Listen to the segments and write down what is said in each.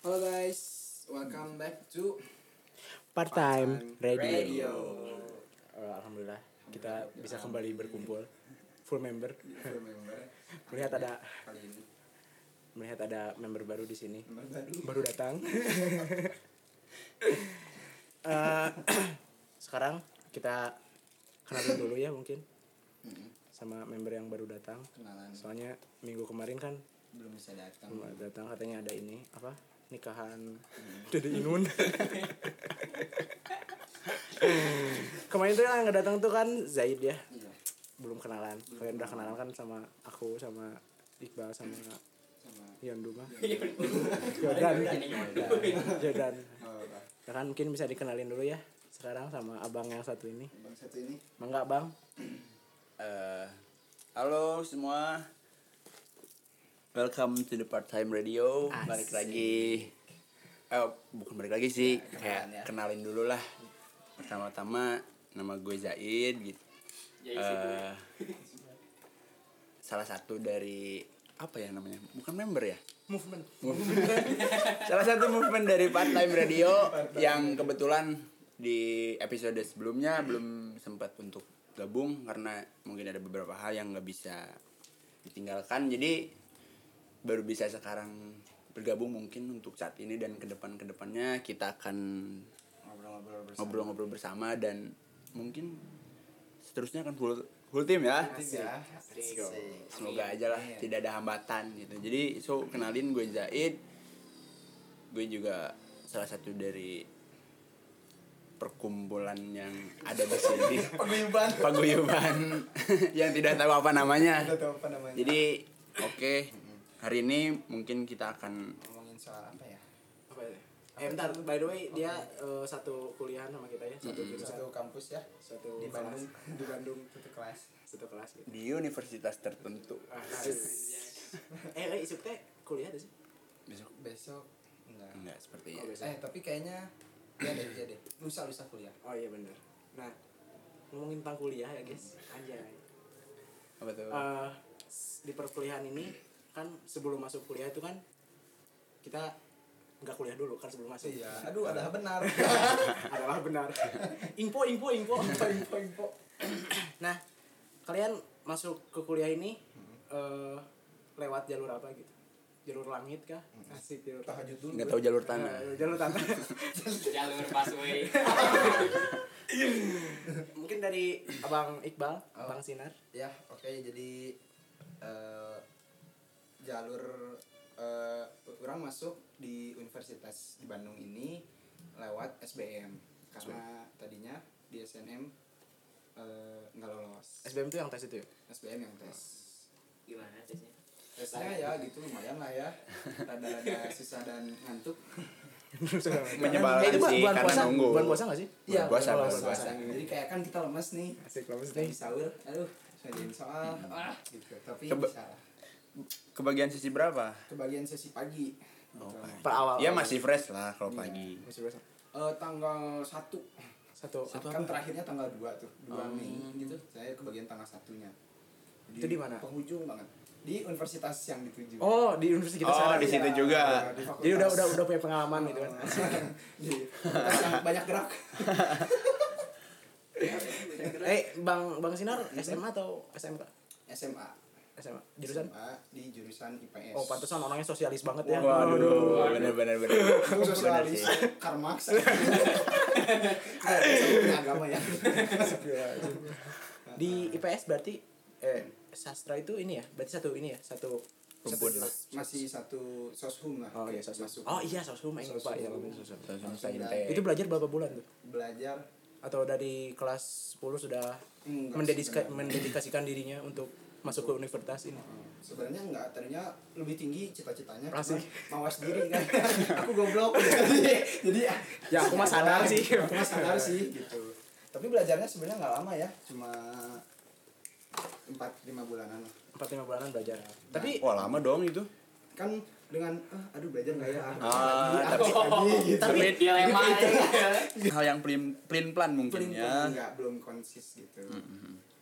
Halo guys, welcome back to Part time radio. Radio. Eh, Alhamdulillah kita bisa kembali berkumpul full member. Remember Melihat ada kali ini melihat ada member baru di sini. member baru. Baru datang. Eh, sekarang kita kenalin dulu ya mungkin sama member yang baru datang. Kenalan Soalnya minggu kemarin kan belum bisa datang. belum datang katanya ada ini apa nikahan. Dede Inun. Kemarin tuh yang datang tuh kan Zaid ya. Iya, belum kenalan. Kalian udah kenalan kan sama aku sama Iqbal sama Yandu mah? Jordan. Jordan. Ya kan mungkin bisa dikenalin dulu ya. Sekarang sama abang yang satu ini. Bang satu ini. Mangga bang. Eh, halo semua. Welcome to the part time radio. Balik Asik. lagi. Eh, bukan balik lagi sih, kenalan kayak ya. kenalin dulu lah. Pertama-tama nama gue Zaid gitu. Eh, salah satu dari apa ya namanya? Bukan member ya? movement Salah satu movement dari part time radio yang kebetulan di episode sebelumnya belum sempat untuk gabung karena mungkin ada beberapa hal yang nggak bisa ditinggalkan jadi baru bisa sekarang bergabung mungkin untuk saat ini dan ke depan ke depannya kita akan ngobrol-ngobrol bersama. ngobrol-ngobrol bersama dan mungkin seterusnya akan full full tim ya Asik ya. Asik. Asik. semoga aja lah tidak ada hambatan gitu jadi so kenalin gue Zaid gue juga salah satu dari perkumpulan yang ada di sini Paguyuban. paguyuban yang tidak tahu apa namanya Udah tahu apa namanya. jadi oke hari ini mungkin kita akan ngomongin soal apa ya? apa ya eh bentar by the way dia eh, satu kuliah sama kita ya satu jurusan Satu kampus ya. satu Di kelas. Bandung. di Bandung Satu kelas. satu kelas gitu di universitas tertentu eh eh isuk teh kuliah tuh sih besok Besok enggak. enggak seperti Oh, ya. Eh, tapi kayaknya ya deh, ya deh. Lusa lusa kuliah. oh iya bener nah ngomongin tentang kuliah ya guys anjay apa tuh Eh, s- di perkuliahan ini kan sebelum masuk kuliah itu kan kita nggak kuliah dulu kan sebelum masuk Iya. Aduh, ada benar. adalah benar info info info info info. nah kalian masuk ke kuliah ini eh, lewat jalur apa gitu jalur langit kah asik jalur Tahajud dulu. nggak tahu jalur tanah Eh, jalur tanah jalur busway mungkin dari abang Iqbal Oh. bang Sinar Ya, oke jadi eh, jalur eh, orang masuk di Universitas di Bandung ini lewat SBM karena tadinya di SNM eh, nggak lolos. SBM itu yang tes itu ya SBM yang tes. gimana tesnya Tesnya ya gitu lumayan lah ya. Rada-rada susah dan ngantuk. menyebalkan Eh, itu sih bulan karena puasa nunggu bulan puasa nggak sih Iya, puasa, bulan puasa. puasa. Jadi kayak kan kita lemes nih. asik lemes nih sahur, aduh, ngerjain soal, ah, gitu. Tapi Keba- bisa lah. Kebagian sisi berapa Kebagian sesi pagi. Oh, Gitu. per awal Iya masih fresh lah kalau Iya. pagi. masih berapa Eh, tanggal 1 satu kan terakhirnya tanggal 2 tuh 2 Oh. Mei gitu saya kebagian tanggal satunya Itu di mana? penghujung banget di universitas yang dituju oh di universitas kita Oh, sekarang di ya. situ juga. di fakultas. jadi udah udah udah punya pengalaman gitu kan di fakultas yang banyak gerak eh bang bang Sinar SMA atau SMK SMA SMA jurusan? SMA di jurusan IPS oh pantesan orangnya sosialis banget ya. Waduh, bener bener bener. Aku Bener sosialis sih. Karl Marx. Punya agama ya. Di IPS berarti eh sastra itu ini ya? Berarti satu ini ya? Satu Rumpun lah. masih satu soshum lah. Oh iya soshum. Oh iya soshum aing lupa ya. Soshum. itu belajar berapa bulan tuh? Belajar. Atau dari kelas 10 sudah mendedikasikan dirinya untuk masuk ke universitas ini. Hmm, sebenarnya enggak tadinya lebih tinggi cita-citanya cuma mawas diri kan. Aku goblok. Jadi jadi Ya, aku mah sadar sih. aku mah sadar sih gitu. Tapi belajarnya sebenarnya nggak lama ya cuma empat lima bulanan lah. Empat lima bulanan belajar. Tapi Wah lama dong itu. kan dengan ah, aduh belajar nggak ya? Ah, tapi- gitu. Tapi dilema Hal yang pelin pelin plan mungkin Belum- ya. nggak belum konsis gitu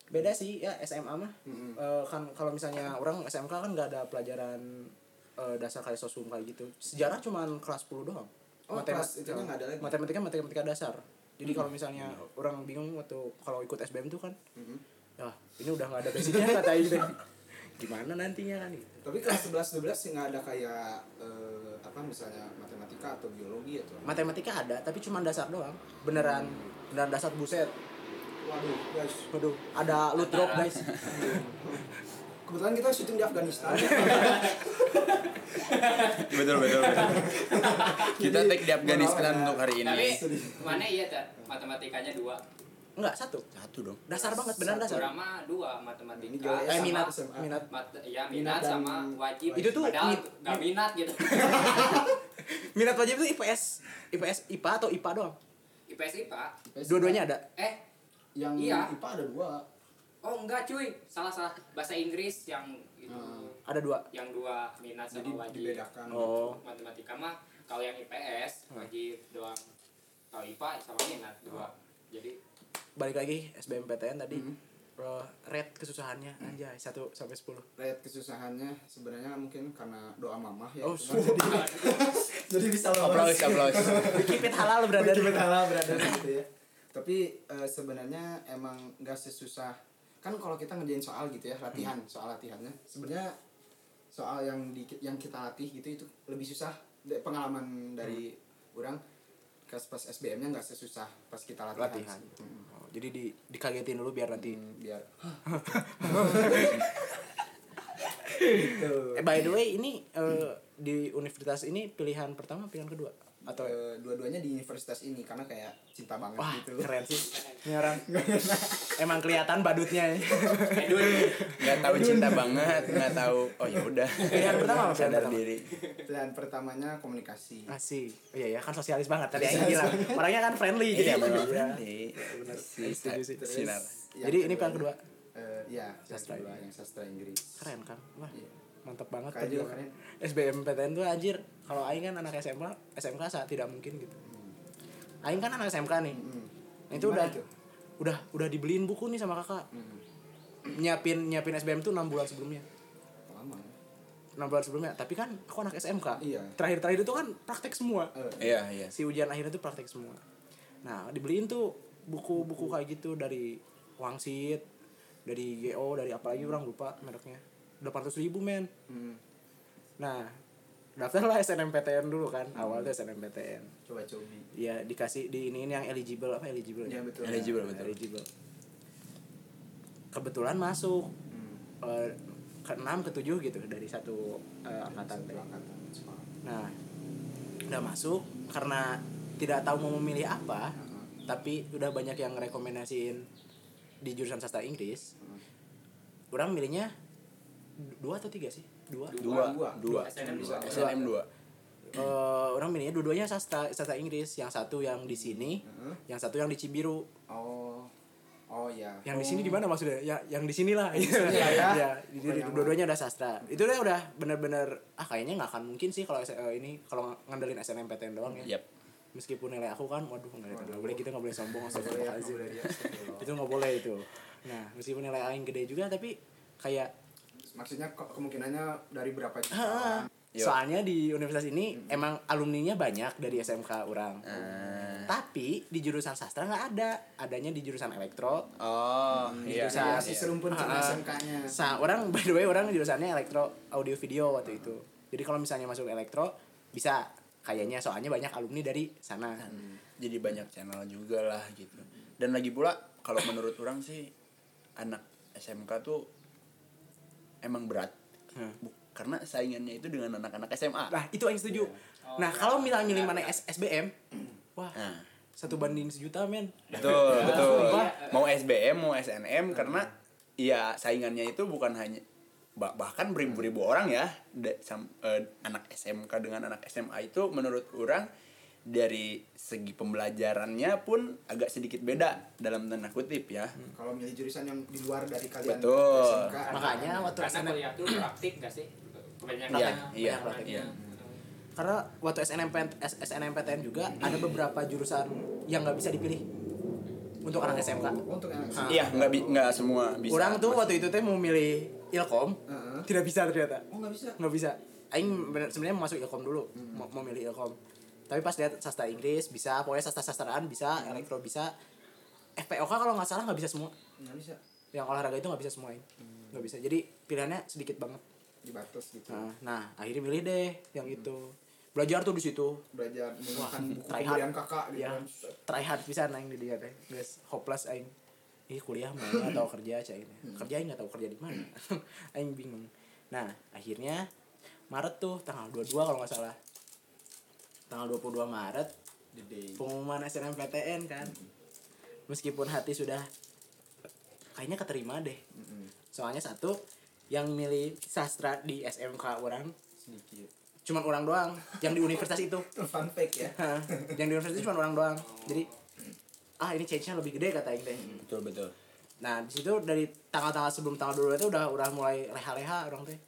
beda sih ya SMA mah. Mm-mm. Eh, kan kalau misalnya orang SMK kan nggak ada pelajaran eh, dasar kayak sosum kayak gitu. Sejarah cuman kelas 10 doang. Oh, kelas itunya nggak ada lagi? matematika matematika dasar. Jadi kalau misalnya orang bingung waktu kalau ikut SBM tuh kan Mhm. ya ini udah nggak ada basicnya kata gitu. Gimana nantinya kan? Gitu. Tapi kelas 11 12 sih nggak ada kayak eh, apa misalnya matematika atau biologi atau matematika ada tapi cuma dasar doang. Beneran beneran dasar buset Waduh, guys. waduh ada loot drop guys Kebetulan kita syuting di Afghanistan. betul betul, betul. kita take di Afghanistan untuk hari Tapi ini mana iya tak matematikanya dua. enggak satu satu dong dasar banget beneran dasar Orang mah dua Ini matematika. jual eh sama minat SMA. minat Mat ya Minat minat sama wajib. Itu tuh Padahal min- gak minat gitu. minat wajib itu IPS IPS IPA atau IPA doang IPS IPA. dua-duanya ada Eh, Yang Iya. IPA ada dua. oh enggak cuy. Salah salah. Bahasa Inggris yang itu. Hmm. ada dua Yang dua minat sama Jadi wajib. dibedakan. Oh. Matematika mah kalau yang IPS wajib doang. Kalau IPA sama minat dua. Jadi balik lagi SBMPTN tadi Hmm. eh, rate kesusahannya anjay 1 sampai 10 Lihat kesusahannya sebenarnya mungkin karena doa mamah ya. Oh, Cuma jadi, jadi bisa lolos. keep it halal Keep it halal, brother, gitu ya. Tapi eh, sebenarnya emang gak sesusah. Kan kalau kita ngerjain soal gitu ya latihan soal latihannya. Sebenarnya soal yang di, yang kita latih gitu itu lebih susah pengalaman dari orang pas pas SBM nya nggak sesusah pas kita latihan, Latihan. Hmm. Oh, jadi di dikagetin dulu biar nanti Hmm, biar. Gitu. eh by the way ini eh, di universitas ini pilihan pertama pilihan kedua atau Eh, dua-duanya di universitas ini karena kayak cinta banget wah gitu. keren sih. Ini orang emang kelihatan badutnya ya. Nggak tahu cinta banget nggak tahu. Oh ya udah. Pilihan pertama apa? Sadar diri. pilihan pertamanya komunikasi. Asik. Oh, iya ya kan sosialis banget tadi yang bilang. Orangnya kan friendly gitu. iya memang Iya. friendly sinar yang Jadi ini pilihan kedua. Eh, iya, Sastra sastra kedua Inggris. yang sastra Inggris. Keren kan? Wah, Iya. Mantap banget perjuangan. keren. SBMPTN tuh anjir. Kalau aing kan anak SMA, SMK saat tidak mungkin gitu. Aing kan anak SMK nih. Hmm. Nah, itu Gimana udah udah udah dibeliin buku nih sama kakak. Hmm. Nyiapin nyiapin SBM tuh 6 bulan sebelumnya. Lama. 6 bulan sebelumnya. Tapi kan aku anak SMK. Iya. Terakhir-terakhir itu kan praktek semua. Eh, iya iya si ujian akhirnya tuh praktek semua nah dibeliin tuh buku-buku kayak gitu dari Wangsit dari GO dari apa lagi orang lupa mereknya 800 ribu men hmm. nah daftarlah SNMPTN dulu kan awal tuh SNMPTN Coba cobi. ya dikasih di ini yang eligible apa eligible Iya ya? betul. Eligible, Nah, betul. eligible kebetulan masuk Hmm. eh, ke enam ke tujuh gitu dari satu eh, angkatan Satu angkatan. Nah, udah masuk karena tidak tahu mau memilih apa, Heeh. tapi udah banyak yang rekomendasiin di jurusan sastra Inggris. Orang milihnya dua atau tiga sih? Dua. dua Dua. dua SNM dua. SNM dua Eh, orang milihnya dua-duanya sastra sastra Inggris. Yang satu yang di sini, Heeh. yang satu yang di Cibiru. Oh. Oh ya. Yang di sini di mana maksudnya? Ya, yang di sini lah. sini lah ya. ya, jadi Pokoknya dua-duanya udah sastra. Itu udah udah bener-bener ah kayaknya nggak akan mungkin sih kalau eh, ini kalau ngandelin SNMPTN doang ya. yep meskipun nilai aku kan waduh nggak boleh gitu nggak boleh sombong ya, astagfirullahaladzim. ya, itu nggak boleh itu nah meskipun nilai aing gede juga tapi kayak Maksudnya kok kemungkinannya dari berapa juta? ah, Yo. soalnya di universitas ini emang alumninya banyak dari SMK orang Ah. tapi di jurusan sastra nggak ada adanya di jurusan elektro oh Hmm, iya jurusan- iya, iya. serumpun sama ah. SMK-nya. Sa orang by the way orang jurusannya elektro audio video waktu itu jadi kalau misalnya masuk elektro bisa kayaknya soalnya banyak alumni dari sana Hmm, jadi banyak channel juga lah gitu dan lagi pula kalau menurut orang sih anak SMK tuh emang berat Hmm. Karena saingannya itu dengan anak-anak SMA Nah itu yang setuju. Oh, nah ya. kalau misalnya milih mana S SBM, wah nah satu banding sejuta men. betul betul mau SBM mau SNM karena ya saingannya itu bukan hanya bah- bahkan beribu-ribu orang ya da- sam- eh, anak SMK dengan anak SMA itu menurut orang dari segi pembelajarannya pun agak sedikit beda dalam tanda kutip ya Kalau milih jurusan yang di luar dari kalian Betul. SMK, Makanya waktu SNM kuliah tuh praktik gak sih? Kebanyakan Iya, banyak iya, praktiknya. iya. Karena waktu SNMP SNMPTN juga ada beberapa jurusan yang nggak bisa dipilih untuk anak SMK. Untuk anak Ah. iya nggak bi- nggak semua bisa Orang tuh waktu itu teh mau milih Ilkom, Heeh. tidak bisa ternyata. Oh nggak bisa. Nggak bisa. aing sebenarnya mau masuk ilkom dulu mau, mau milih ilkom tapi pas lihat sastra Inggris bisa pokoknya sastra sastraan bisa elektro bisa. FPOK kalau nggak salah nggak bisa semua. Nggak bisa. Yang olahraga itu nggak bisa semua ini nggak bisa. Jadi pilihannya sedikit banget. Dibatas gitu. Nah, nah akhirnya milih deh yang itu. Belajar tuh di situ. Belajar menggunakan buku try hard. kakak gitu ya kan. Try hard bisa aing di dia teh guys hopeless aing. Ih kuliah mau nggak tahu kerja cah ini. Kerja aing nggak tahu kerja di mana. Aing bingung. Nah akhirnya Maret tuh tanggal 22 kalau nggak salah tanggal 22 Maret the day. pengumuman SNMPTN kan. Meskipun hati sudah kayaknya keterima deh. Mm-mm. soalnya satu yang milih sastra di SMK orang sedikit. cuman orang doang yang di universitas itu. Fun fact ya. Yang di universitas cuma orang doang. Jadi ah ini change-nya lebih gede kata teh betul betul. Nah di situ dari tanggal-tanggal sebelum tanggal dulu itu udah udah mulai leha-leha orang teh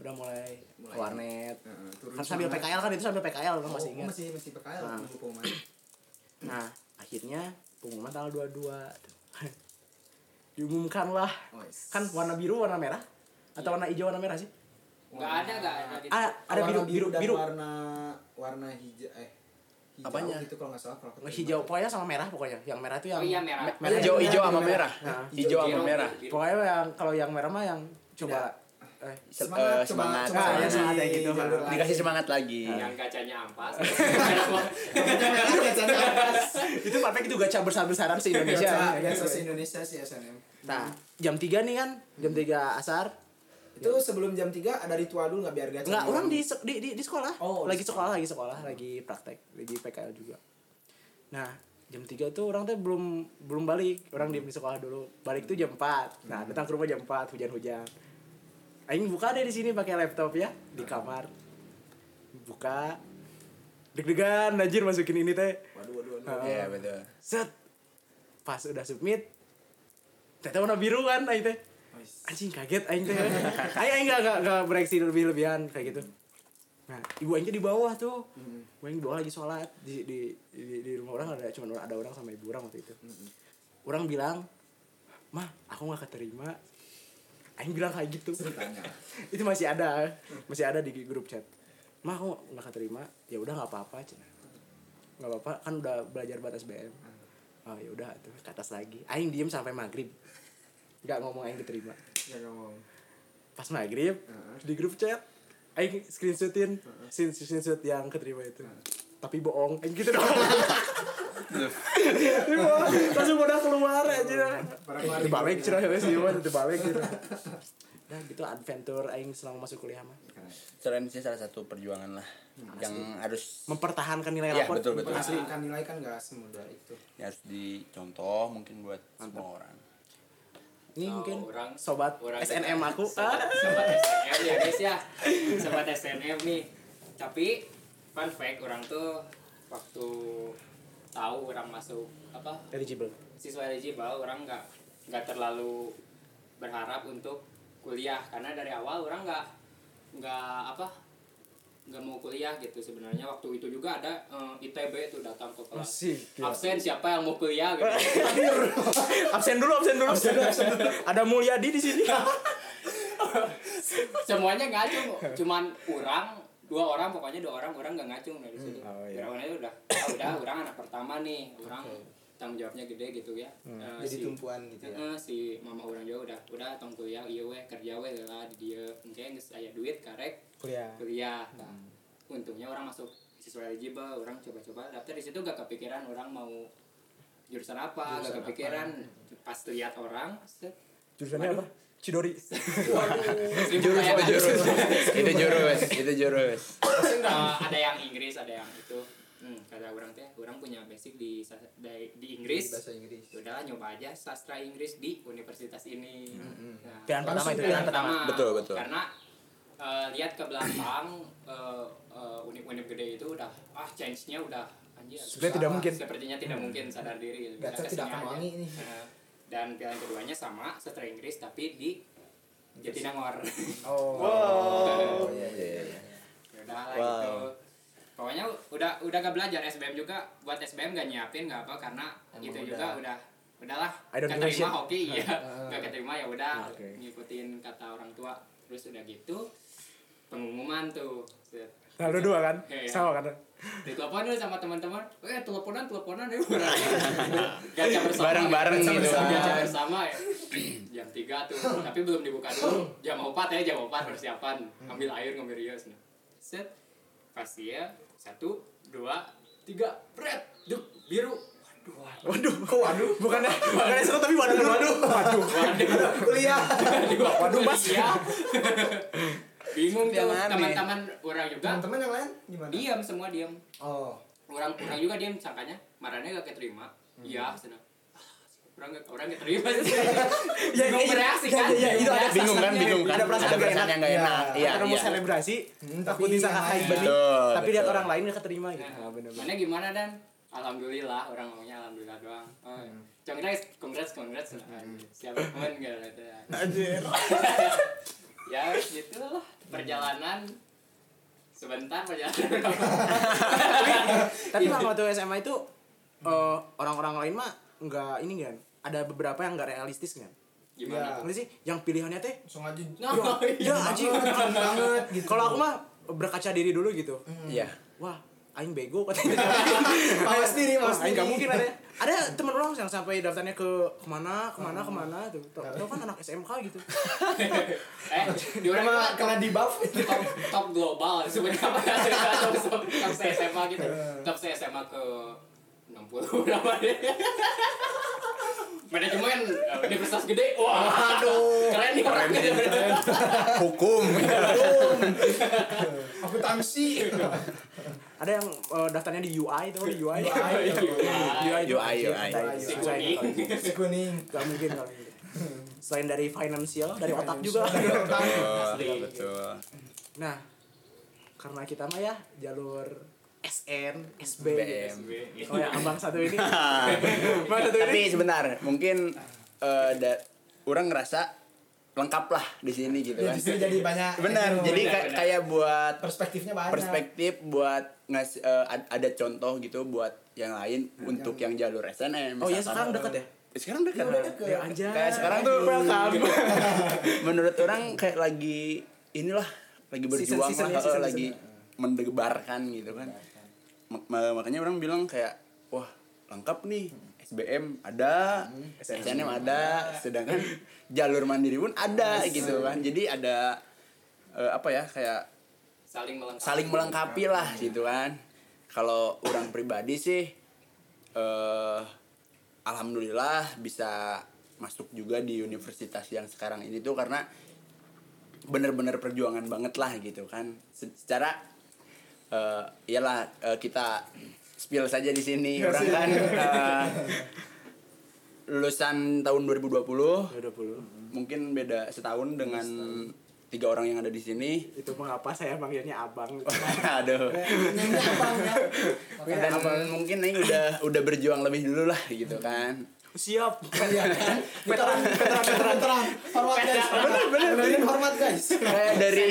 udah mulai Mulai. ke warnet Heeh, turun kan sambil semangat. PKL kan itu sambil PKL orang Oh, masih ingat masih masih PKL Nah. pengumuman nah akhirnya pengumuman tanggal 22 diumumkan lah oh, yes. kan warna biru warna merah atau warna hijau warna merah sih nggak ada nggak ada gitu ah, ada warna biru biru dan biru warna warna hijau eh hijau Apanya? gitu kalau nggak salah kalau hijau pokoknya sama merah pokoknya yang merah itu yang Oh iya, merah. me- iya, hijau merah, hijau sama merah. merah Nah. hijau sama merah biru. pokoknya yang kalau yang merah mah yang coba eh Se- Semangat, coba- semangat coba semangat kayak gitu. dikasih semangat lagi yang gacanya ampas itu perfect itu gacha besar-besaran se Indonesia Gacha, ya kan? gacha se-Indonesia sih SNM Nah, jam 3 nih kan, jam 3 asar. itu sebelum jam 3 ada ritual dulu nggak biar gacha Enggak, dulu? orang di, di di di sekolah. Oh, lagi sekolah, lagi sekolah, lagi praktek, lagi PKL juga. Nah, jam 3 tuh orang tuh belum belum balik. Orang diem di sekolah dulu. Balik tuh jam 4. Nah, datang ke rumah jam 4, hujan-hujan. Aing buka deh di sini pakai laptop ya, di kamar. Buka. Deg-degan anjir masukin ini teh. waduh waduh waduh. Iya betul Set. Pas udah submit. Ternyata warna biru kan aing teh. Anjing kaget aing teh aing aing gak, gak, gak bereaksi lebih lebihan kayak gitu nah ibu aing teh di bawah tuh ibu aing di bawah lagi sholat di di di, di rumah orang ada cuma ada orang sama ibu orang waktu itu orang bilang mah aku gak keterima aing bilang kayak gitu. Itu masih ada masih ada di grup chat. Mah aku gak keterima? Ya udah nggak apa-apa cina. Nggak apa-apa kan udah belajar buat SBM oh ya udah tuh ke atas lagi. Aing diem sampai maghrib. Nggak ngomong aing diterima ya ngomong. Pas maghrib Heeh. di grup chat aing screenshotin screen- screenshot yang keterima itu. Tapi bohong aing gitu doang. bohong. langsung udah keluar aja. Itu balik di cerah ya sih itu balik gitu nah gitu adventure aing selama masuk kuliah mah. Selain itu salah satu perjuangan lah yang harus mempertahankan nilai Iya, rapor betul, betul. asli kan nilai kan nggak semudah itu. Yang harus dicontoh mungkin buat semua orang. Ini Oh, mungkin orang- sobat orang SNM aku. sobat, ah. sobat SNM ya guys ya. Sobat SNM nih. Tapi fun fact orang tuh waktu tahu orang masuk apa? Eligible. Siswa eligible orang nggak nggak terlalu berharap untuk kuliah. Karena dari awal orang nggak nggak apa? Nggak mau kuliah gitu sebenarnya. Waktu itu juga ada eh, ITB tuh datang ke kelas. Asik, gila. absen siapa yang mau kuliah gitu. Absen dulu absen dulu. Ada Mulyadi di sini. Semuanya ngacung cuman orang dua orang pokoknya dua orang orang nggak ngacung dari situ. Oh, iya. Orang itu udah ah, udah orang anak pertama nih orang tanggung jawabnya gede gitu ya. Eh, jadi si- tumpuan gitu ya. Heeh, si mama orang juga udah udah tong kuliah iya weh kerja weh lah di dia mungkin geus aya duit karek. Kuliah. Kuliah. Nah, untungnya orang masuk siswa eligible orang coba-coba. Daftar di situ gak kepikiran orang mau jurusan apa Jurusan gak kepikiran pas lihat orang set. Jurusannya apa Cidori. Jurus itu jurus. Itu jurus itu jurus. Eh, ada yang Inggris ada yang itu. Hmm, kata orang teh orang punya basic di di, di Inggris. Bahasa Inggris. Udah nyoba aja sastra Inggris di universitas ini. Nah, pilihan pertama itu pilihan pertama. Betul, betul. karena eh, lihat ke belakang eh, eh, unip-unip gede itu udah ah change-nya udah anjir Sebenarnya tidak mungkin. sepertinya tidak mungkin sadar diri. Kita tidak akan wangi nih. Eh, dan pilihan keduanya sama sastra Inggris tapi di Jatinangor oh oh iya iya iya Ya udah lah Wow. gitu pokoknya udah udah gak belajar SBM juga buat SBM gak nyiapin gak apa karena Emang itu udah. juga udah udahlah keterima iya Heeh. gak keterima ya udah Oke. ngikutin kata orang tua terus udah gitu pengumuman tuh. Nah, lu dua kan? Iya. Sama kan? ditelepon dulu sama teman-teman. Eh teleponan teleponan ya gacha bersama Bareng-bareng Gacha gitu. Bersama, kan. gacha bersama ya. Jam 3 tuh tapi belum dibuka dulu. Jam 4 ya jam 4 persiapan. Ambil air ngambil rios nah. set. Pasti ya satu dua tiga bread duk biru. Waduh, kok waduh? Bukannya bukannya seru tapi waduh waduh. Waduh. kuliah. Waduh. Mas. Ya bingung tuh teman-teman orang juga. Teman-teman yang lain gimana? Diam semua diam. Oh. Orang orang juga diam sangkanya. Marahnya gak keterima. Iya senang orang gak orang gak terima sih. Ya, bingung ya, bereaksi ya, kan? Ya, ya, itu ada bingung kan? bingung kan? Ada perasaan nggak yang nggak enak. enak. Iya Karena mau iya. selebrasi, Hmm, takut tapi disangka yang hype lain. benih. Tapi lihat betul. orang lain gak keterima gitu. Nah, Nah, mana gimana dan? Alhamdulillah orang ngomongnya alhamdulillah doang. Oh, congrats congrats congrats. Siapa pun gitu Anjir. ya gitu lah. Perjalanan. Sebentar perjalanan. Tapi waktu SMA itu eh, orang-orang lain mah nggak ini kan. Ada beberapa yang nggak realistis kan. gimana Ngerti sih? Yang pilihannya teh langsung aja. Nah, ya anjing banget, banget gitu. Kalau aku mah berkaca diri dulu gitu. iya. Wah, aing bego katanya. Mawas diri, mawas Wah, aing diri. nggak mungkin ada. Ada teman orang yang sampai daftarnya ke ke mana, ke mana, ke mana tuh. Tahu kan anak SMK gitu. eh di orang kena mah kena di buff top top global sebenarnya apa top top top se SMA gitu top se SMA ke 60 berapa deh? Manajemen eh, universitas gede. Wah aduh keren nih keren. hukum. Akuntansi. Ada yang eh, daftarnya di UI tuh, di UI. UI. UI, UI, UI. si kuning. itu. si kuning. Gak mungkin, mungkin. Selain dari financial, dari otak juga. betul betul. Nah, karena kita mah ya jalur SN, SB, BM. gitu. Oh ya, abang satu ini. Abang satu tapi ini. sebentar mungkin eh, da- orang ngerasa lengkap lah di sini gitu ya kan justru jadi banyak benar jadi benar, kayak benar. kayak buat perspektifnya banyak perspektif buat ngasih eh, ad- ada contoh gitu buat yang lain untuk yang jalur SNM Oh misalkan. sekarang deket ya? sekarang deket. Ya anjay. kayak sekarang tuh welcome. menurut orang kayak lagi inilah lagi berjuang Season-season lah ya, season-season. lagi mendebarkan gitu kan ma- makanya orang bilang kayak wah lengkap nih SBM ada SNM ada. sedangkan jalur mandiri pun ada gitu kan. Jadi ada eh, apa ya kayak saling melengkapi. saling melengkapi lah gitu kan. Kalau orang pribadi sih eh alhamdulillah bisa masuk juga di universitas yang sekarang ini tuh karena bener-bener perjuangan banget lah gitu kan. Se- secara eh iyalah eh, kita spill saja di sini orang kan. Eh, lulusan tahun 2020 20. mungkin beda setahun dengan tiga orang yang ada di sini. Itu mengapa saya manggilnya abang. aduh. Abang ya. Dan mungkin ini udah udah berjuang lebih dulu lah gitu kan Siap. Iya kan? veteran veteran veteran veteran hormat guys bener bener bener hormat guys kayak dari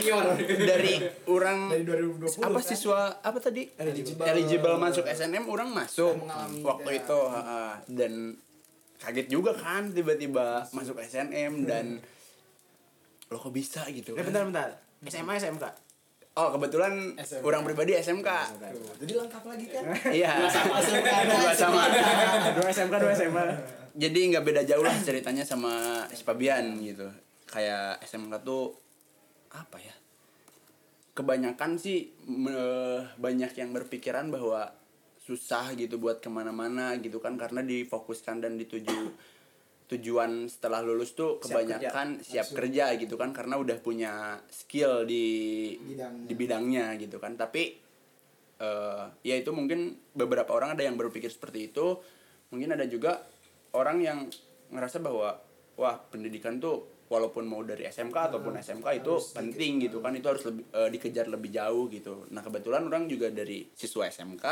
dari orang dari 2020 apa kan? siswa apa tadi Eligible. eligible masuk SNM orang masuk waktu ya. itu heeh. dan kaget juga kan tiba-tiba masuk SNM dan lo kok bisa gitu Eh kan bentar bentar. SMA SMK. Oh kebetulan SMK. orang pribadi SMK Tuh, jadi lengkap lagi kan iya Dua sama Dua SMK, dua SMA. jadi nggak beda jauh lah ceritanya sama si Fabian gitu kayak SMK tuh apa ya kebanyakan sih me- banyak yang berpikiran bahwa susah gitu buat ke mana-mana gitu kan karena difokuskan dan dituju tujuan setelah lulus tuh Siap kebanyakan siap kerja, gitu kan karena udah punya skill di Bidangnya. di bidangnya gitu kan. Tapi eh ya itu mungkin beberapa orang ada yang berpikir seperti itu. Mungkin ada juga orang yang ngerasa bahwa wah pendidikan tuh walaupun mau dari SMK ataupun SMK itu penting gitu kan. Itu harus lebih eh, dikejar lebih jauh gitu. Nah kebetulan orang juga dari siswa SMK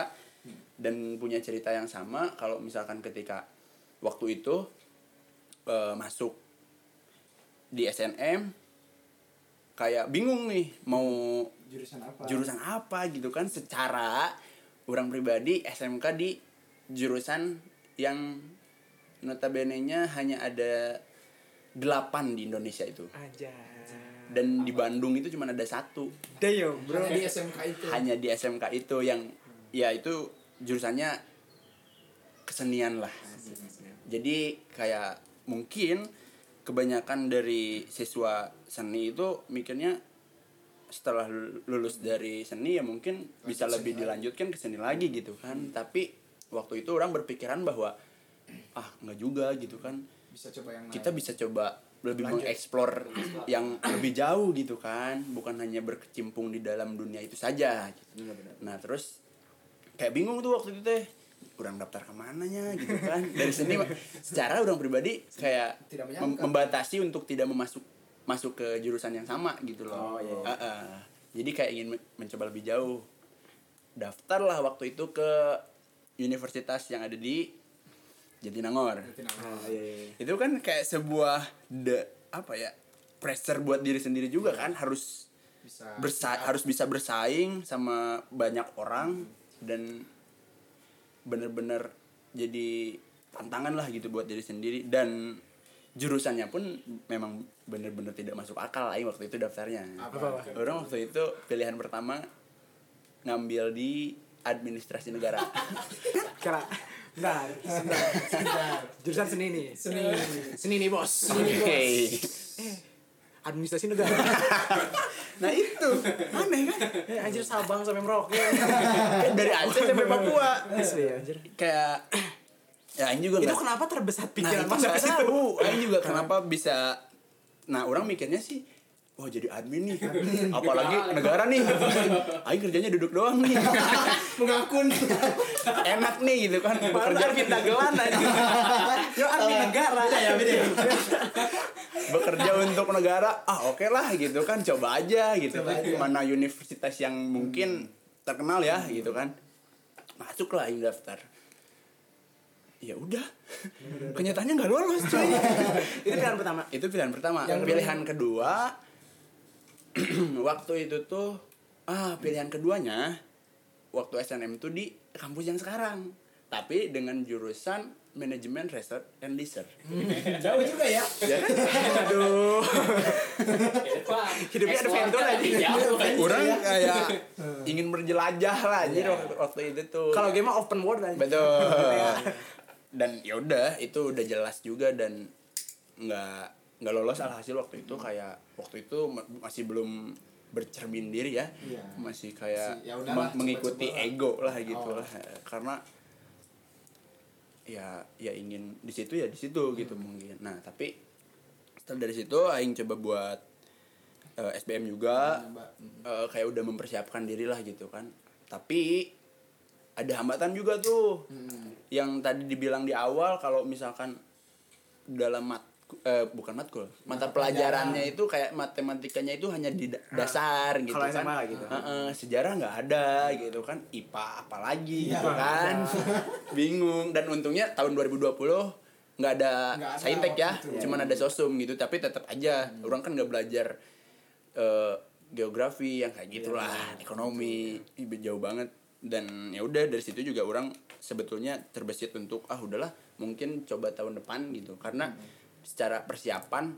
dan punya cerita yang sama. Kalau misalkan ketika waktu itu eh, masuk di SNM kayak bingung nih mau jurusan apa? jurusan apa gitu kan. Secara orang pribadi SMK di jurusan yang notabene nya hanya ada delapan di Indonesia itu. Aja. dan di Bandung itu cuma ada satu. Damn, bro. Hanya di SMK itu. hanya di SMK itu yang ya itu jurusannya kesenian lah. Jadi kayak mungkin kebanyakan dari siswa seni itu mikirnya setelah lulus dari seni ya mungkin bisa lebih dilanjutkan ke seni lagi gitu kan. Tapi waktu itu orang berpikiran bahwa ah nggak juga gitu kan. Bisa coba yang kita bisa coba lebih Lanjut. mengeksplor yang lebih jauh gitu kan. Bukan hanya berkecimpung di dalam dunia itu saja. Gitu. nah terus kayak bingung tuh waktu itu teh kurang daftar ke mananya gitu kan. Dari sini secara orang pribadi kayak Tidak mem- membatasi untuk tidak memasuk masuk ke jurusan yang sama gitu loh. Oh, iya, iya. Ah, ah. jadi kayak ingin men- mencoba lebih jauh. Daftar lah waktu itu ke universitas yang ada di Jatinangor. Oh, iya, iya. itu kan kayak sebuah de, apa ya pressure buat diri sendiri juga kan. Harus Bisa bersa harus bisa bersaing sama banyak orang dan bener-bener jadi tantangan lah gitu buat diri sendiri dan jurusannya pun memang bener-bener tidak masuk akal aing waktu itu daftarnya apa? Apa? orang waktu itu pilihan pertama ngambil di administrasi negara Kira. Bentar, sebentar, sebentar. Jurusan seni nih. Seni. Seni nih, Bos. oke Administrasi negara. nah itu aneh kan Eh, anjir Sabang sampai Merauke. Kayak dari Aceh sampai Papua Asli anjir. kayak ya ini juga Itu nggak- kenapa terbesar nah, pikiran ke situ? tahu ini juga kenapa bisa nah orang mikirnya sih Wah jadi admin nih Apalagi negara nih Aing kerjanya duduk doang nih Mengakun. Enak nih gitu kan Baru Bekerja, admin dagelan aja. Yo admin negara. ya beda ya. Bekerja untuk negara Ah oke lah gitu kan Coba aja gitu Coba kan aja. Mana universitas yang mungkin terkenal ya gitu kan. Masuk lah Aing daftar. Ya udah. Kenyataannya nggak lolos cuy Itu pilihan pertama. itu pilihan pertama. Yang pilihan kedua waktu itu tuh ah pilihan keduanya waktu SNM tuh di kampus yang sekarang. Tapi dengan jurusan manajemen research and leisure Jauh juga ya. ya kan aduh Hidupnya adventure aja. Jauh. orang kayak ingin berjelajah lah jadi waktu, waktu itu tuh Kalau game mah open world aja. betul dan ya udah itu udah jelas juga dan nggak nggak lolos alhasil waktu itu kayak waktu itu ma- masih belum bercermin diri ya Iya. masih kayak Masih, ya udahlah, meng- mengikuti coba-coba lah. ego lah gitu Oh. lah karena ya ya ingin di situ ya di situ gitu Hmm. mungkin nah tapi setelah dari situ aing coba buat eh, SBM juga Nyoba. eh, kayak udah mempersiapkan diri lah gitu kan tapi ada hambatan juga tuh Hmm. yang tadi dibilang di awal kalau misalkan dalam mat eh, bukan matkul. Mata Mata pelajarannya itu kayak matematikanya itu hanya di da- dasar gitu kalau kan. SMA gitu. Heeh, sejarah nggak ada gitu kan. IPA apalagi Iya, gitu kan. Bingung. Dan untungnya tahun 2020 nggak ada saintek ya. itu. cuman ada sosum gitu tapi tetap aja. Orang kan nggak belajar eh, geografi yang kayak gitulah ekonomi Ih, jauh banget. Dan ya udah dari situ juga orang sebetulnya terbesit untuk ah udahlah mungkin coba tahun depan gitu. Karena secara persiapan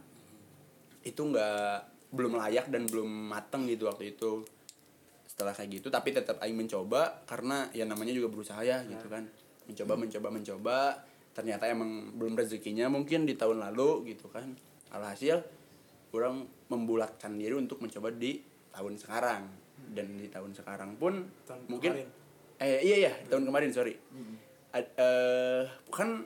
itu nggak belum layak dan belum mateng gitu waktu itu. Setelah kayak gitu tapi tetap aing mencoba karena ya namanya juga berusaha ya gitu kan. Mencoba mencoba mencoba. Ternyata emang belum rezekinya mungkin di tahun lalu gitu kan. Alhasil orang membulatkan diri untuk mencoba di tahun sekarang. Dan di tahun sekarang pun Tahun mungkin kemarin. eh iya iya tahun kemarin sorry. Ad- eh kan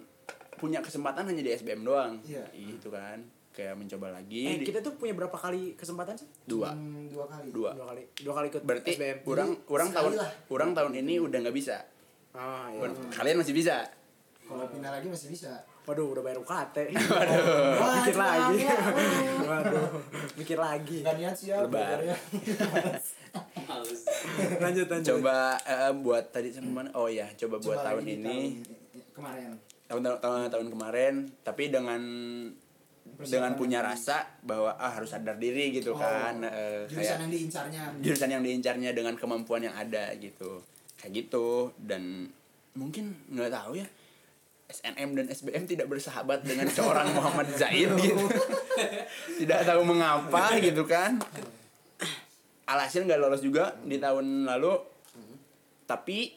punya kesempatan hanya di SBM doang Iya. gitu kan kayak mencoba lagi Eh, di- kita tuh punya berapa kali kesempatan sih? dua Hmm, dua kali. dua Dua kali. Dua kali ikut berarti SBM. orang orang sekali tahun lah. orang tahun ini udah nggak bisa Ah, iya. kalian masih bisa Kalau pindah lagi masih bisa. Waduh, udah bayar UKT. Waduh. Mikir Wah, lagi. iya. Waduh, mikir lagi. Gak niat sih ya. Lanjut, lanjut. coba eh, buat tadi sama mana oh ya coba buat Coba tahun lagi di ini tahun kemarin. Tahun tahun tahun, tahun kemarin tapi dengan dengan punya rasa bahwa ah harus sadar diri gitu Oh, kan eh, Jurusan kayak yang diincarnya. jurusan yang diincarnya dengan kemampuan yang ada gitu kayak gitu dan mungkin nggak tahu ya SNM dan SBM tidak bersahabat dengan seorang Muhammad Zaid gitu. tidak tahu mengapa gitu kan. Alhasil nggak lolos juga di tahun lalu. Tapi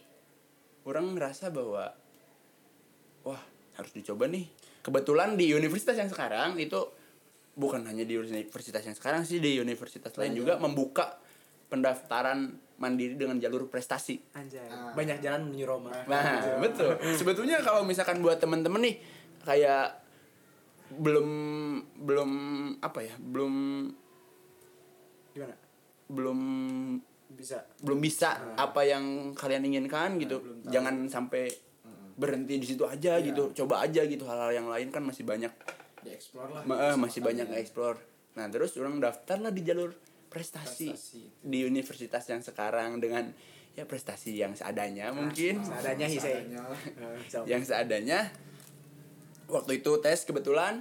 orang ngerasa bahwa harus dicoba nih. Kebetulan di universitas yang sekarang itu bukan hanya di universitas yang sekarang sih di universitas lain juga membuka pendaftaran mandiri dengan jalur prestasi. Anjay. Ah. Banyak jalan menuju Roma. Nah, betul. Sebetulnya kalau misalkan buat temen-temen nih kayak belum belum apa ya? Belum Gimana? belum Bisa. belum bisa apa yang kalian inginkan gitu. belum tahu. Jangan sampai berhenti di situ aja Iya. gitu. Coba aja gitu hal-hal yang lain kan masih banyak dieksplor lah ma- eh, masih banyak explore. Nah, terus orang daftar lah di jalur prestasi, Prestasi di universitas yang sekarang dengan ya prestasi yang seadanya mungkin. Seadanya sih saya. Eh, so. yang seadanya waktu itu tes kebetulan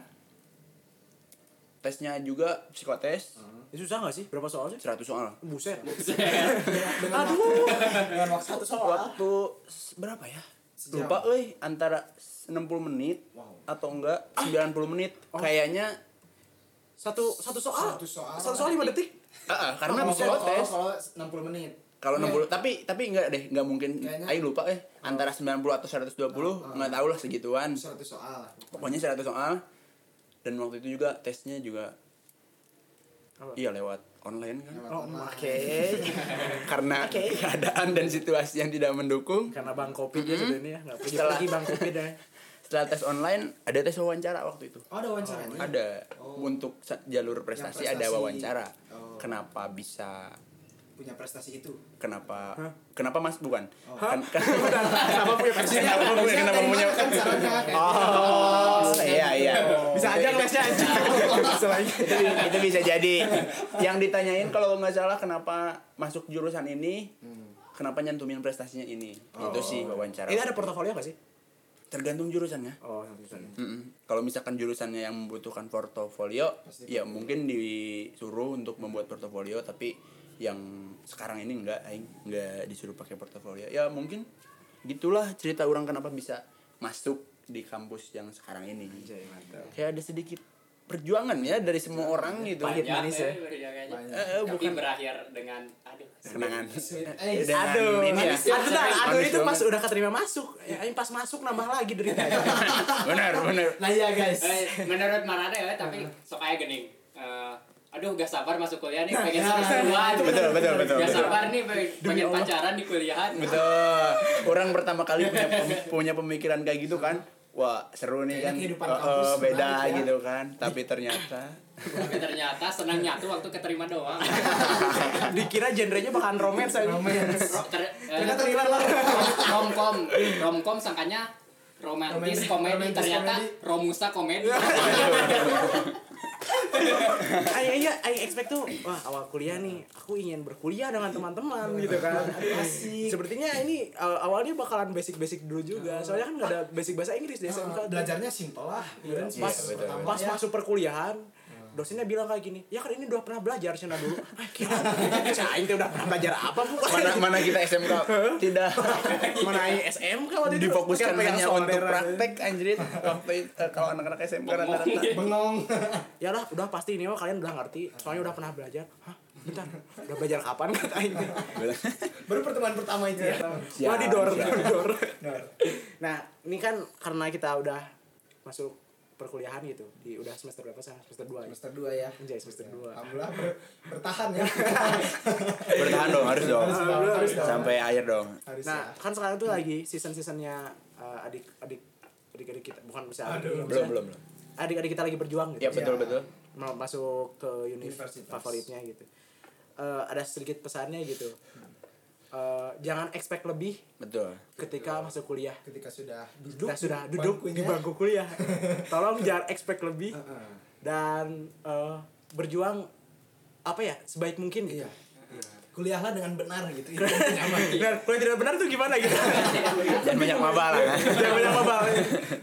tesnya juga psikotes Ini susah gak sih? Berapa soal sih? 100 soal Buset. dengan Aduh. dengan waktu Satu soal. waktu berapa ya Sejam. lupa euy antara 60 menit Wow. atau enggak 90 menit kayaknya Satu satu soal. Satu soal. Satu soal 5 detik. ah, ah, karena Kalau- kalau- psikotes kalau 60 menit kalau Iya. 60 tapi tapi enggak deh enggak mungkin aing lupa eh antara 90 atau 120 enggak tahu lah segituan 100 soal pokoknya 100 soal dan waktu itu juga tesnya juga Apa? iya lewat online kan Oh, oke. karena keadaan dan situasi yang tidak mendukung Karena Bang Covid ya sebenarnya enggak pergi Setelah- pergi Bang Covid ya. setelah tes online ada tes wawancara waktu itu oh ada wawancaranya ada Oh. untuk jalur prestasi, Yang ada prestasi. wawancara Oh. kenapa bisa punya prestasi itu. Kenapa? Hah? kenapa mas? Bukan. Oh. kan, kan- Kenapa punya versi? kenapa punya kenapa punya kan kayak oh iya iya. Bisa aja ngelesnya anjing. Selain itu, bisa jadi. Yang ditanyain kalau nggak salah kenapa masuk jurusan ini? Kenapa nyantumin prestasinya ini? Itu sih wawancara. Ini ada portofolio gak sih? tergantung jurusannya Oh, jurusan. Mm-mm. Kalau misalkan jurusannya yang membutuhkan portofolio, Pasti. ya mungkin disuruh untuk membuat portofolio, tapi yang sekarang ini enggak, aing enggak disuruh pakai portofolio. Ya mungkin gitulah cerita orang kenapa bisa masuk di kampus yang sekarang ini. Kayak ada sedikit perjuangan ya dari semua orang gitu. Pahit Banyak, manis ya. eh. Banyak. Eh, eh, Tapi bukan berakhir dengan aduh. kenangan. Eh, Dengan Aduh, ini ya. ya. Aduh, nah, aduh Manis itu pas udah keterima masuk. Ya, ini pas masuk nambah lagi deritanya. benar, benar. nah iya guys Eh, menurut Marada ya, tapi sok kayak gening. Eh, aduh gak sabar masuk kuliah nih pengen Ya. seru-seruan Betul, betul, betul, gak betul. sabar nih pengen, pengen pacaran di kuliahan Betul. Orang pertama kali punya punya pemikiran kayak gitu kan. Wah, seru nih kan. Oh, oh, beda ya. gitu kan. Tapi ternyata tapi ternyata senang nyatu waktu keterima doang Dikira genrenya bakalan romance romance Ro- ter- eh, ternyata thriller lah romcom romcom sangkanya romantis komedi ternyata romusa komedi Aing aja aing expect tuh wah awal kuliah nih aku ingin berkuliah dengan teman-teman gitu kan. Asik. Sepertinya ini awalnya bakalan basic-basic dulu juga. Soalnya kan nggak ada basic bahasa Inggris di SMK. belajarnya simpel lah Iya, Iya, pas betul. pas masuk perkuliahan dosennya bilang kayak gini ya kan ini udah pernah belajar cina dulu. Ah kira saya aing teh udah pernah belajar apa bu? Mana mana kita SMK tidak. Mana SMK waktu itu? Difokuskan hanya untuk praktek anjrit waktu eh, kalau anak-anak SMK rata-rata. Bengong. Ya lah udah pasti ini mah kalian udah ngerti. Soalnya udah pernah belajar. Hah? Bentar. Udah belajar kapan? kata aing baru pertemuan pertama itu ya? Siap, wah di door. siap. di door. Nah, nah ini kan karena kita udah masuk perkuliahan gitu di udah semester berapa sih semester dua ya? Semester 2 ya. Anjay, semester dua. Alhamdulillah ber- bertahan ya. Bertahan dong harus dong. Harus dong, harus dong. sampai akhir dong. Harus Nah, ya. kan sekarang tuh lagi season-seasonnya uh, adik adik adik-adik kita bukan bisa Aduh. adik, belum belum belum. adik-adik kita lagi berjuang gitu. Ya betul betul. Mau masuk ke univ Universitas. favoritnya gitu. Eh, ada sedikit pesannya gitu Eh, jangan expect lebih betul. ketika masuk kuliah. Ketika sudah duduk kita sudah duduk di bangku kuliah. Tolong jangan expect lebih Heeh. dan eh, berjuang apa ya sebaik mungkin gitu. Iya. Iya. kuliahlah dengan benar gitu. Nah, kalau tidak benar. tuh gimana gitu? Jangan banyak maba lah jangan banyak mabal.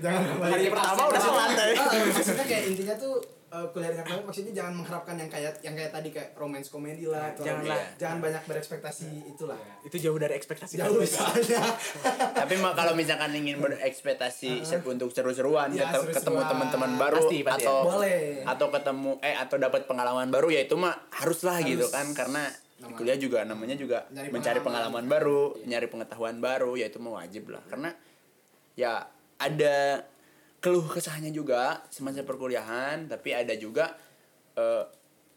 Jangan hari pertama udah selantai Ah, maksudnya kayak intinya tuh eh, kuliah dengan baik maksudnya jangan mengharapkan yang kayak yang kayak tadi kayak romance komedi lah atau Janganlah. jangan banyak berekspektasi itulah itu jauh dari ekspektasi jauh kamu. soalnya Tapi mah kalau misalkan ingin berekspektasi ser- untuk seru-seruan, Iya, ket- seru-seruan. ketemu teman-teman baru Pasti, pasti, atau Boleh. atau ketemu eh atau dapat pengalaman baru ya itu mah haruslah Harus. gitu kan karena Nama- kuliah juga namanya juga Nyari mencari pengalaman. pengalaman baru, nyari pengetahuan baru ya itu mah wajib lah. Karena ya ada keluh kesahnya juga semasa perkuliahan, tapi ada juga eh,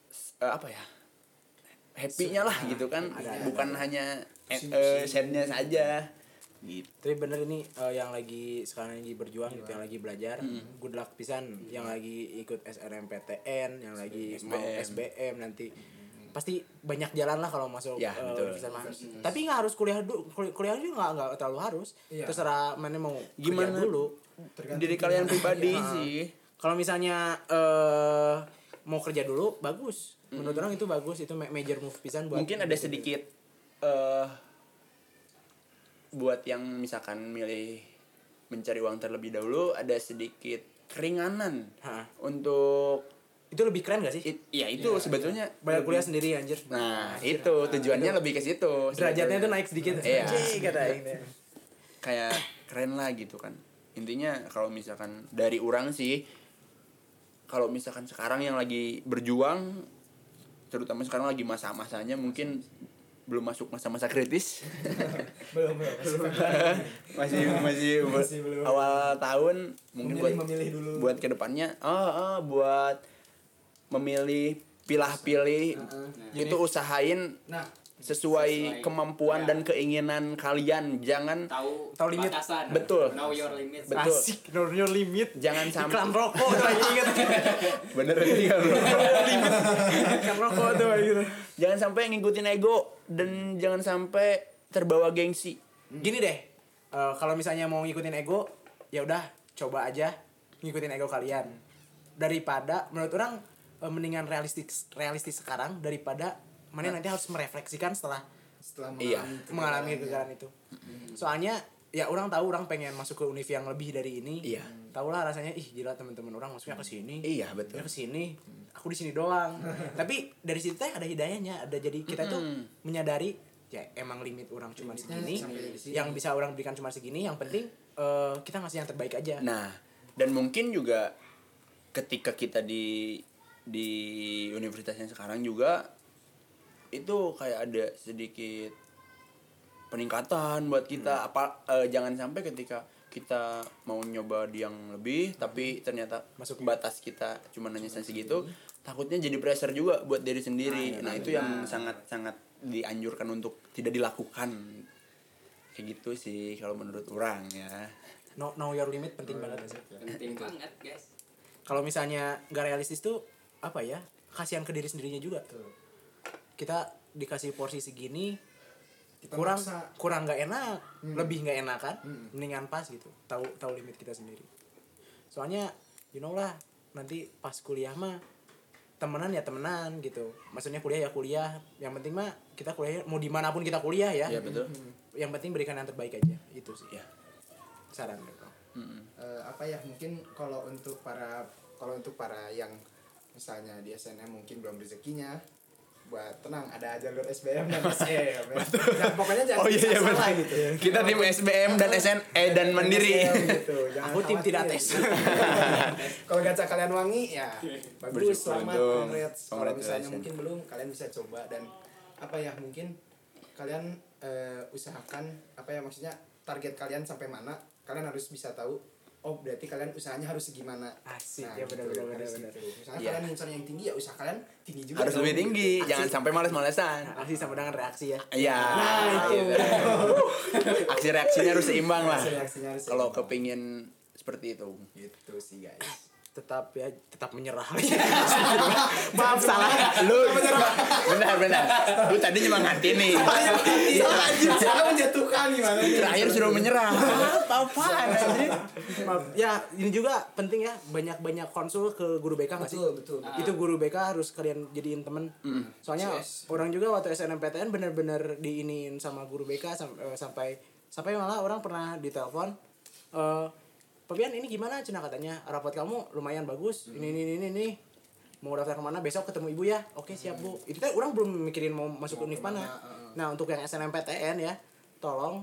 s- eh, apa ya? happy-nya lah gitu kan. Bukan hanya eh, eh, sad-nya saja. Gitu. Tapi bener ini eh, yang lagi sekarang lagi berjuang gitu yang lagi belajar good luck pisan. Yang lagi ikut SNMPTN yang lagi mau SBM. SBM nanti. Pasti banyak jalan lah kalau masuk Ya, eh, betul. tapi nggak harus kuliah dulu Kul- kuliah juga nggak nggak terlalu harus. Iya. terserah mana mau Gimana? dulu Tergantung diri kalian pribadi Iya. sih. Kalau misalnya eh mau kerja dulu bagus. Menurut orang itu bagus itu ma- major move pisan buat mungkin ada sedikit eh buat yang misalkan milih mencari uang terlebih dahulu ada sedikit keringanan Hah. untuk itu lebih keren gak sih? It, ya itu sebetulnya bayar lebih- kuliah sendiri anjir. Nah itu tujuannya lebih ke situ derajatnya tuh sebetulnya. naik sedikit. Iya. Kata kayak keren lah gitu kan intinya kalau misalkan dari orang sih kalau misalkan sekarang yang lagi berjuang terutama sekarang lagi masa-masanya mungkin belum masuk masa-masa kritis. Belum belum. Masih masih, Masih belum. awal tahun mungkin buat memilih memilih dulu. buat ke depannya. Oh, oh buat memilih pilah-pilih itu usahain nah sesuai Sesuai. kemampuan Ya. dan keinginan kalian jangan tahu Tahu limit. batasan Betul. know your limit Betul. asik know your limit jangan sampai iklan rokok tuh aja inget bener sih kan bro? iklan rokok tuh gitu jangan sampai ngikutin ego dan jangan sampai terbawa gengsi gini deh eh, kalau misalnya mau ngikutin ego ya udah coba aja ngikutin ego kalian daripada menurut orang eh, mendingan realistis realistis sekarang daripada mana nanti harus merefleksikan setelah setelah Iya. mengalami kegagalan itu. Soalnya ya orang tahu orang pengen masuk ke univ yang lebih dari ini. Iya. tahu lah rasanya ih gila teman-teman orang masuknya ke sini. Iya betul. Ya ke sini aku di sini doang. Tapi dari situ teh ada hidayahnya ada jadi kita tuh menyadari ya emang limit orang cuma segini yang bisa orang berikan cuma segini yang penting eh, kita ngasih yang terbaik aja. Nah dan mungkin juga ketika kita di di universitas yang sekarang juga itu kayak ada sedikit peningkatan buat kita. Apa eh, jangan sampai ketika kita mau nyoba di yang lebih tapi ternyata Masuk. batas kita cuma hanya segitu takutnya jadi pressure juga buat diri sendiri. Nah, itu yang sangat sangat dianjurkan untuk tidak dilakukan. Kayak gitu sih kalau menurut orang ya. Know, know your limit penting banget sih penting banget guys. Kalau misalnya nggak realistis tuh apa ya kasihan ke diri sendirinya juga. Betul. Kita dikasih porsi segini Kita kurang maksa. kurang nggak enak Hmm. lebih nggak enak kan Hmm. mendingan pas gitu tahu tahu limit kita sendiri soalnya you know lah nanti pas kuliah mah temenan ya temenan gitu maksudnya kuliah ya kuliah yang penting mah kita kuliah mau di mana pun kita kuliah ya ya betul yang penting berikan yang terbaik aja itu sih ya saran gitu. Mm-mm. Eh, apa ya mungkin kalau untuk para kalau untuk para yang misalnya di SNM mungkin belum rezekinya buat tenang ada jalur SBM dan SM ya. Jangan, pokoknya jangan Oh, iya, iya, salah gitu. Kita tim SBM dan SN eh dan mandiri SBM gitu. Jangan Aku tim tidak tes. kalau gacha kalian wangi ya bagus Bersyukur selamat congrats. Kalau misalnya mungkin belum kalian bisa coba dan apa ya mungkin kalian eh, usahakan apa ya maksudnya target kalian sampai mana kalian harus bisa tahu oh berarti kalian usahanya harus gimana Asik, Nah, ya gitu, benar, benar, benar, misalnya Iya. kalian misalnya yang tinggi ya usaha kalian tinggi juga harus lebih tinggi jangan sampai males-malesan aksi sama dengan reaksi ya Iya. Nah, itu. Aksi reaksinya harus seimbang lah. Kalau kepingin seperti itu. gitu sih guys tetap ya tetap menyerah. Maaf salah. Lu benar benar. Lu tadi nyemangatin nih. salah anjir salah menjatuhkan gimana? Terakhir suruh menyerah. Maaf. ya ini juga penting ya banyak banyak konsul ke guru BK nggak sih? Betul betul itu guru BK harus kalian jadiin temen. Soalnya orang juga waktu SNMPTN bener-bener diiniin sama guru BK eh, sampai sampai malah orang pernah ditelepon eh Papian ini gimana? Cina katanya rapot kamu lumayan bagus. Ini ini ini ini mau daftar ke mana? Besok ketemu ibu ya. Oke siap bu. Itu kan orang belum mikirin mau masuk Mau univ mana heeh. nah untuk yang SNMPTN ya tolong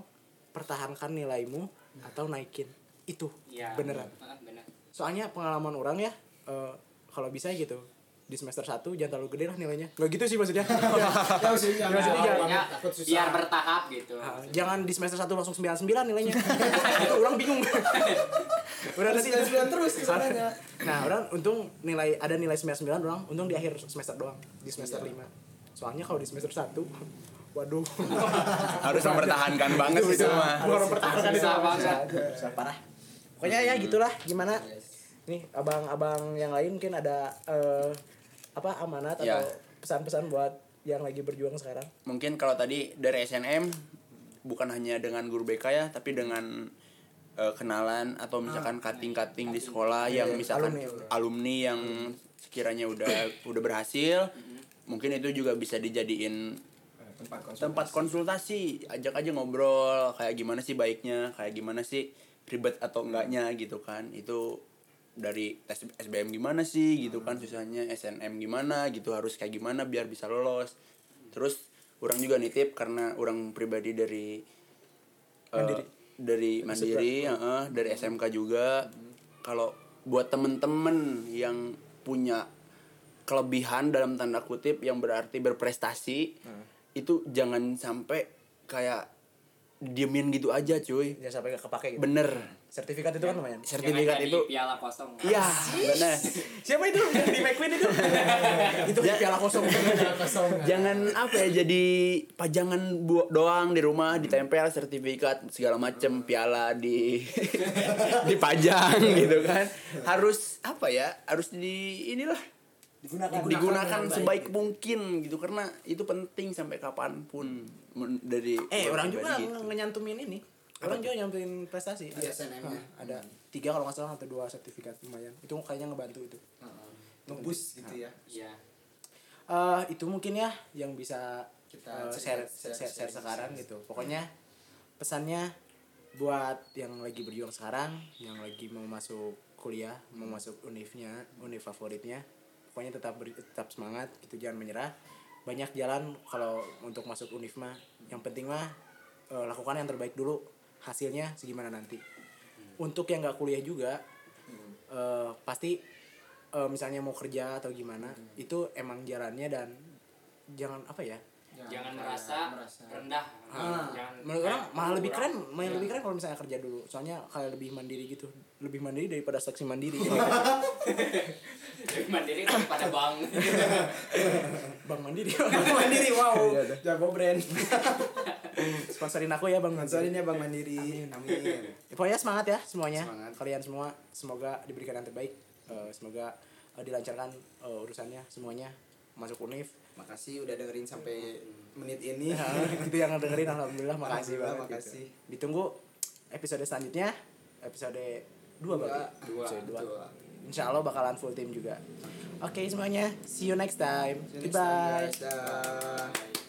pertahankan nilaimu atau naikin. Itu Iya. beneran. bener. soalnya pengalaman orang ya eh, kalau bisa gitu di semester 1 jangan terlalu gede lah nilainya. Nggak gitu sih maksudnya. Ya, ya maksudnya Ya, maksudnya jangan- susah. biar bertahap gitu. ah, jangan di semester 1 langsung 99 nilainya. Itu orang bingung udah nanti Sembilan terus ke sananya. nah orang untung nilai ada nilai 99 orang untung di akhir semester doang di semester Iya. 5 soalnya kalau di semester 1 waduh. Harus mempertahankan banget itu mah. Gua orang pertahankan itu banget. Parah. Pokoknya ya gitulah. Gimana? Nih abang-abang yang lain mungkin ada eh, apa amanat atau Ya. pesan-pesan buat yang lagi berjuang sekarang? Mungkin kalau tadi dari SNM bukan hanya dengan guru BK ya tapi dengan eh, kenalan atau misalkan cutting-cutting di sekolah yang misalkan alumni. alumni, yang sekiranya udah udah berhasil mungkin itu juga bisa dijadiin tempat konsultasi. tempat konsultasi. Ajak aja ngobrol kayak gimana sih baiknya kayak gimana sih ribet atau enggaknya gitu kan. Itu dari tes SBM gimana sih gitu kan susahnya SNM gimana gitu harus kayak gimana biar bisa lolos. Terus orang juga nitip karena orang pribadi dari eh, Mandiri. Dari mandiri heeh, dari SMK juga. Kalau buat temen-temen yang punya kelebihan dalam tanda kutip yang berarti berprestasi itu jangan sampai kayak diemin gitu aja cuy. Jangan sampai gak kepake gitu. Bener sertifikat itu kan lumayan. Sertifikat itu piala kosong. iya bener siapa itu? Di McQueen itu? Itu Ja- piala kosong. Jangan apa ya jadi pajangan doang di rumah ditempel sertifikat segala macem piala di dipajang gitu kan. Harus apa ya harus di inilah. Digunakan. Digunakan baik. sebaik mungkin gitu. Karena itu penting sampai kapan pun dari eh orang juga gitu. nge- ngenyantumin ini orang juga nyantumin prestasi? Di SNM-nya. Hah, ada. Tiga kalau nggak salah atau dua sertifikat lumayan. Itu kayaknya ngebantu itu. Heeh. ngebus gitu ya. Iya. eh itu mungkin ya yang bisa Kita cerita- share, share- share, share share- sekarang share. gitu. pokoknya pesannya buat yang lagi berjuang sekarang yang lagi mau masuk kuliah mau masuk univnya univ favoritnya pokoknya tetap beri- tetap semangat gitu jangan menyerah. Banyak jalan kalau untuk masuk univ mah. Yang penting mah eh, lakukan yang terbaik dulu hasilnya segimana nanti. Untuk yang nggak kuliah juga eh, pasti eh, misalnya mau kerja atau gimana itu emang jalannya dan jangan apa ya Jangan kayak merasa, merasa. rendah. Ah, Jangan menurut orang malah lebih keren malah Iya. lebih keren kalau misalnya kerja dulu. Soalnya kayak lebih mandiri gitu. Lebih mandiri daripada seksi mandiri. Jadi mandiri daripada bang. bang mandiri. Mandiri wow. Iya, jago brand. Sponsorin aku ya bang sponsorin mandiri ya bang mandiri. Amin. Pokoknya semangat ya semuanya. Semangat. kalian semua semoga diberikan yang terbaik. Eh, semoga eh, dilancarkan eh, urusannya semuanya. Masuk univ makasih udah dengerin sampai menit ini itu yang dengerin alhamdulillah makasih banget makasih. gitu. ditunggu episode selanjutnya episode dua Dua. berarti Dua, episode dua Dua. Insya Allah bakalan full tim juga. Oke semuanya, see you next time. See you next Goodbye. time, guys. Dah.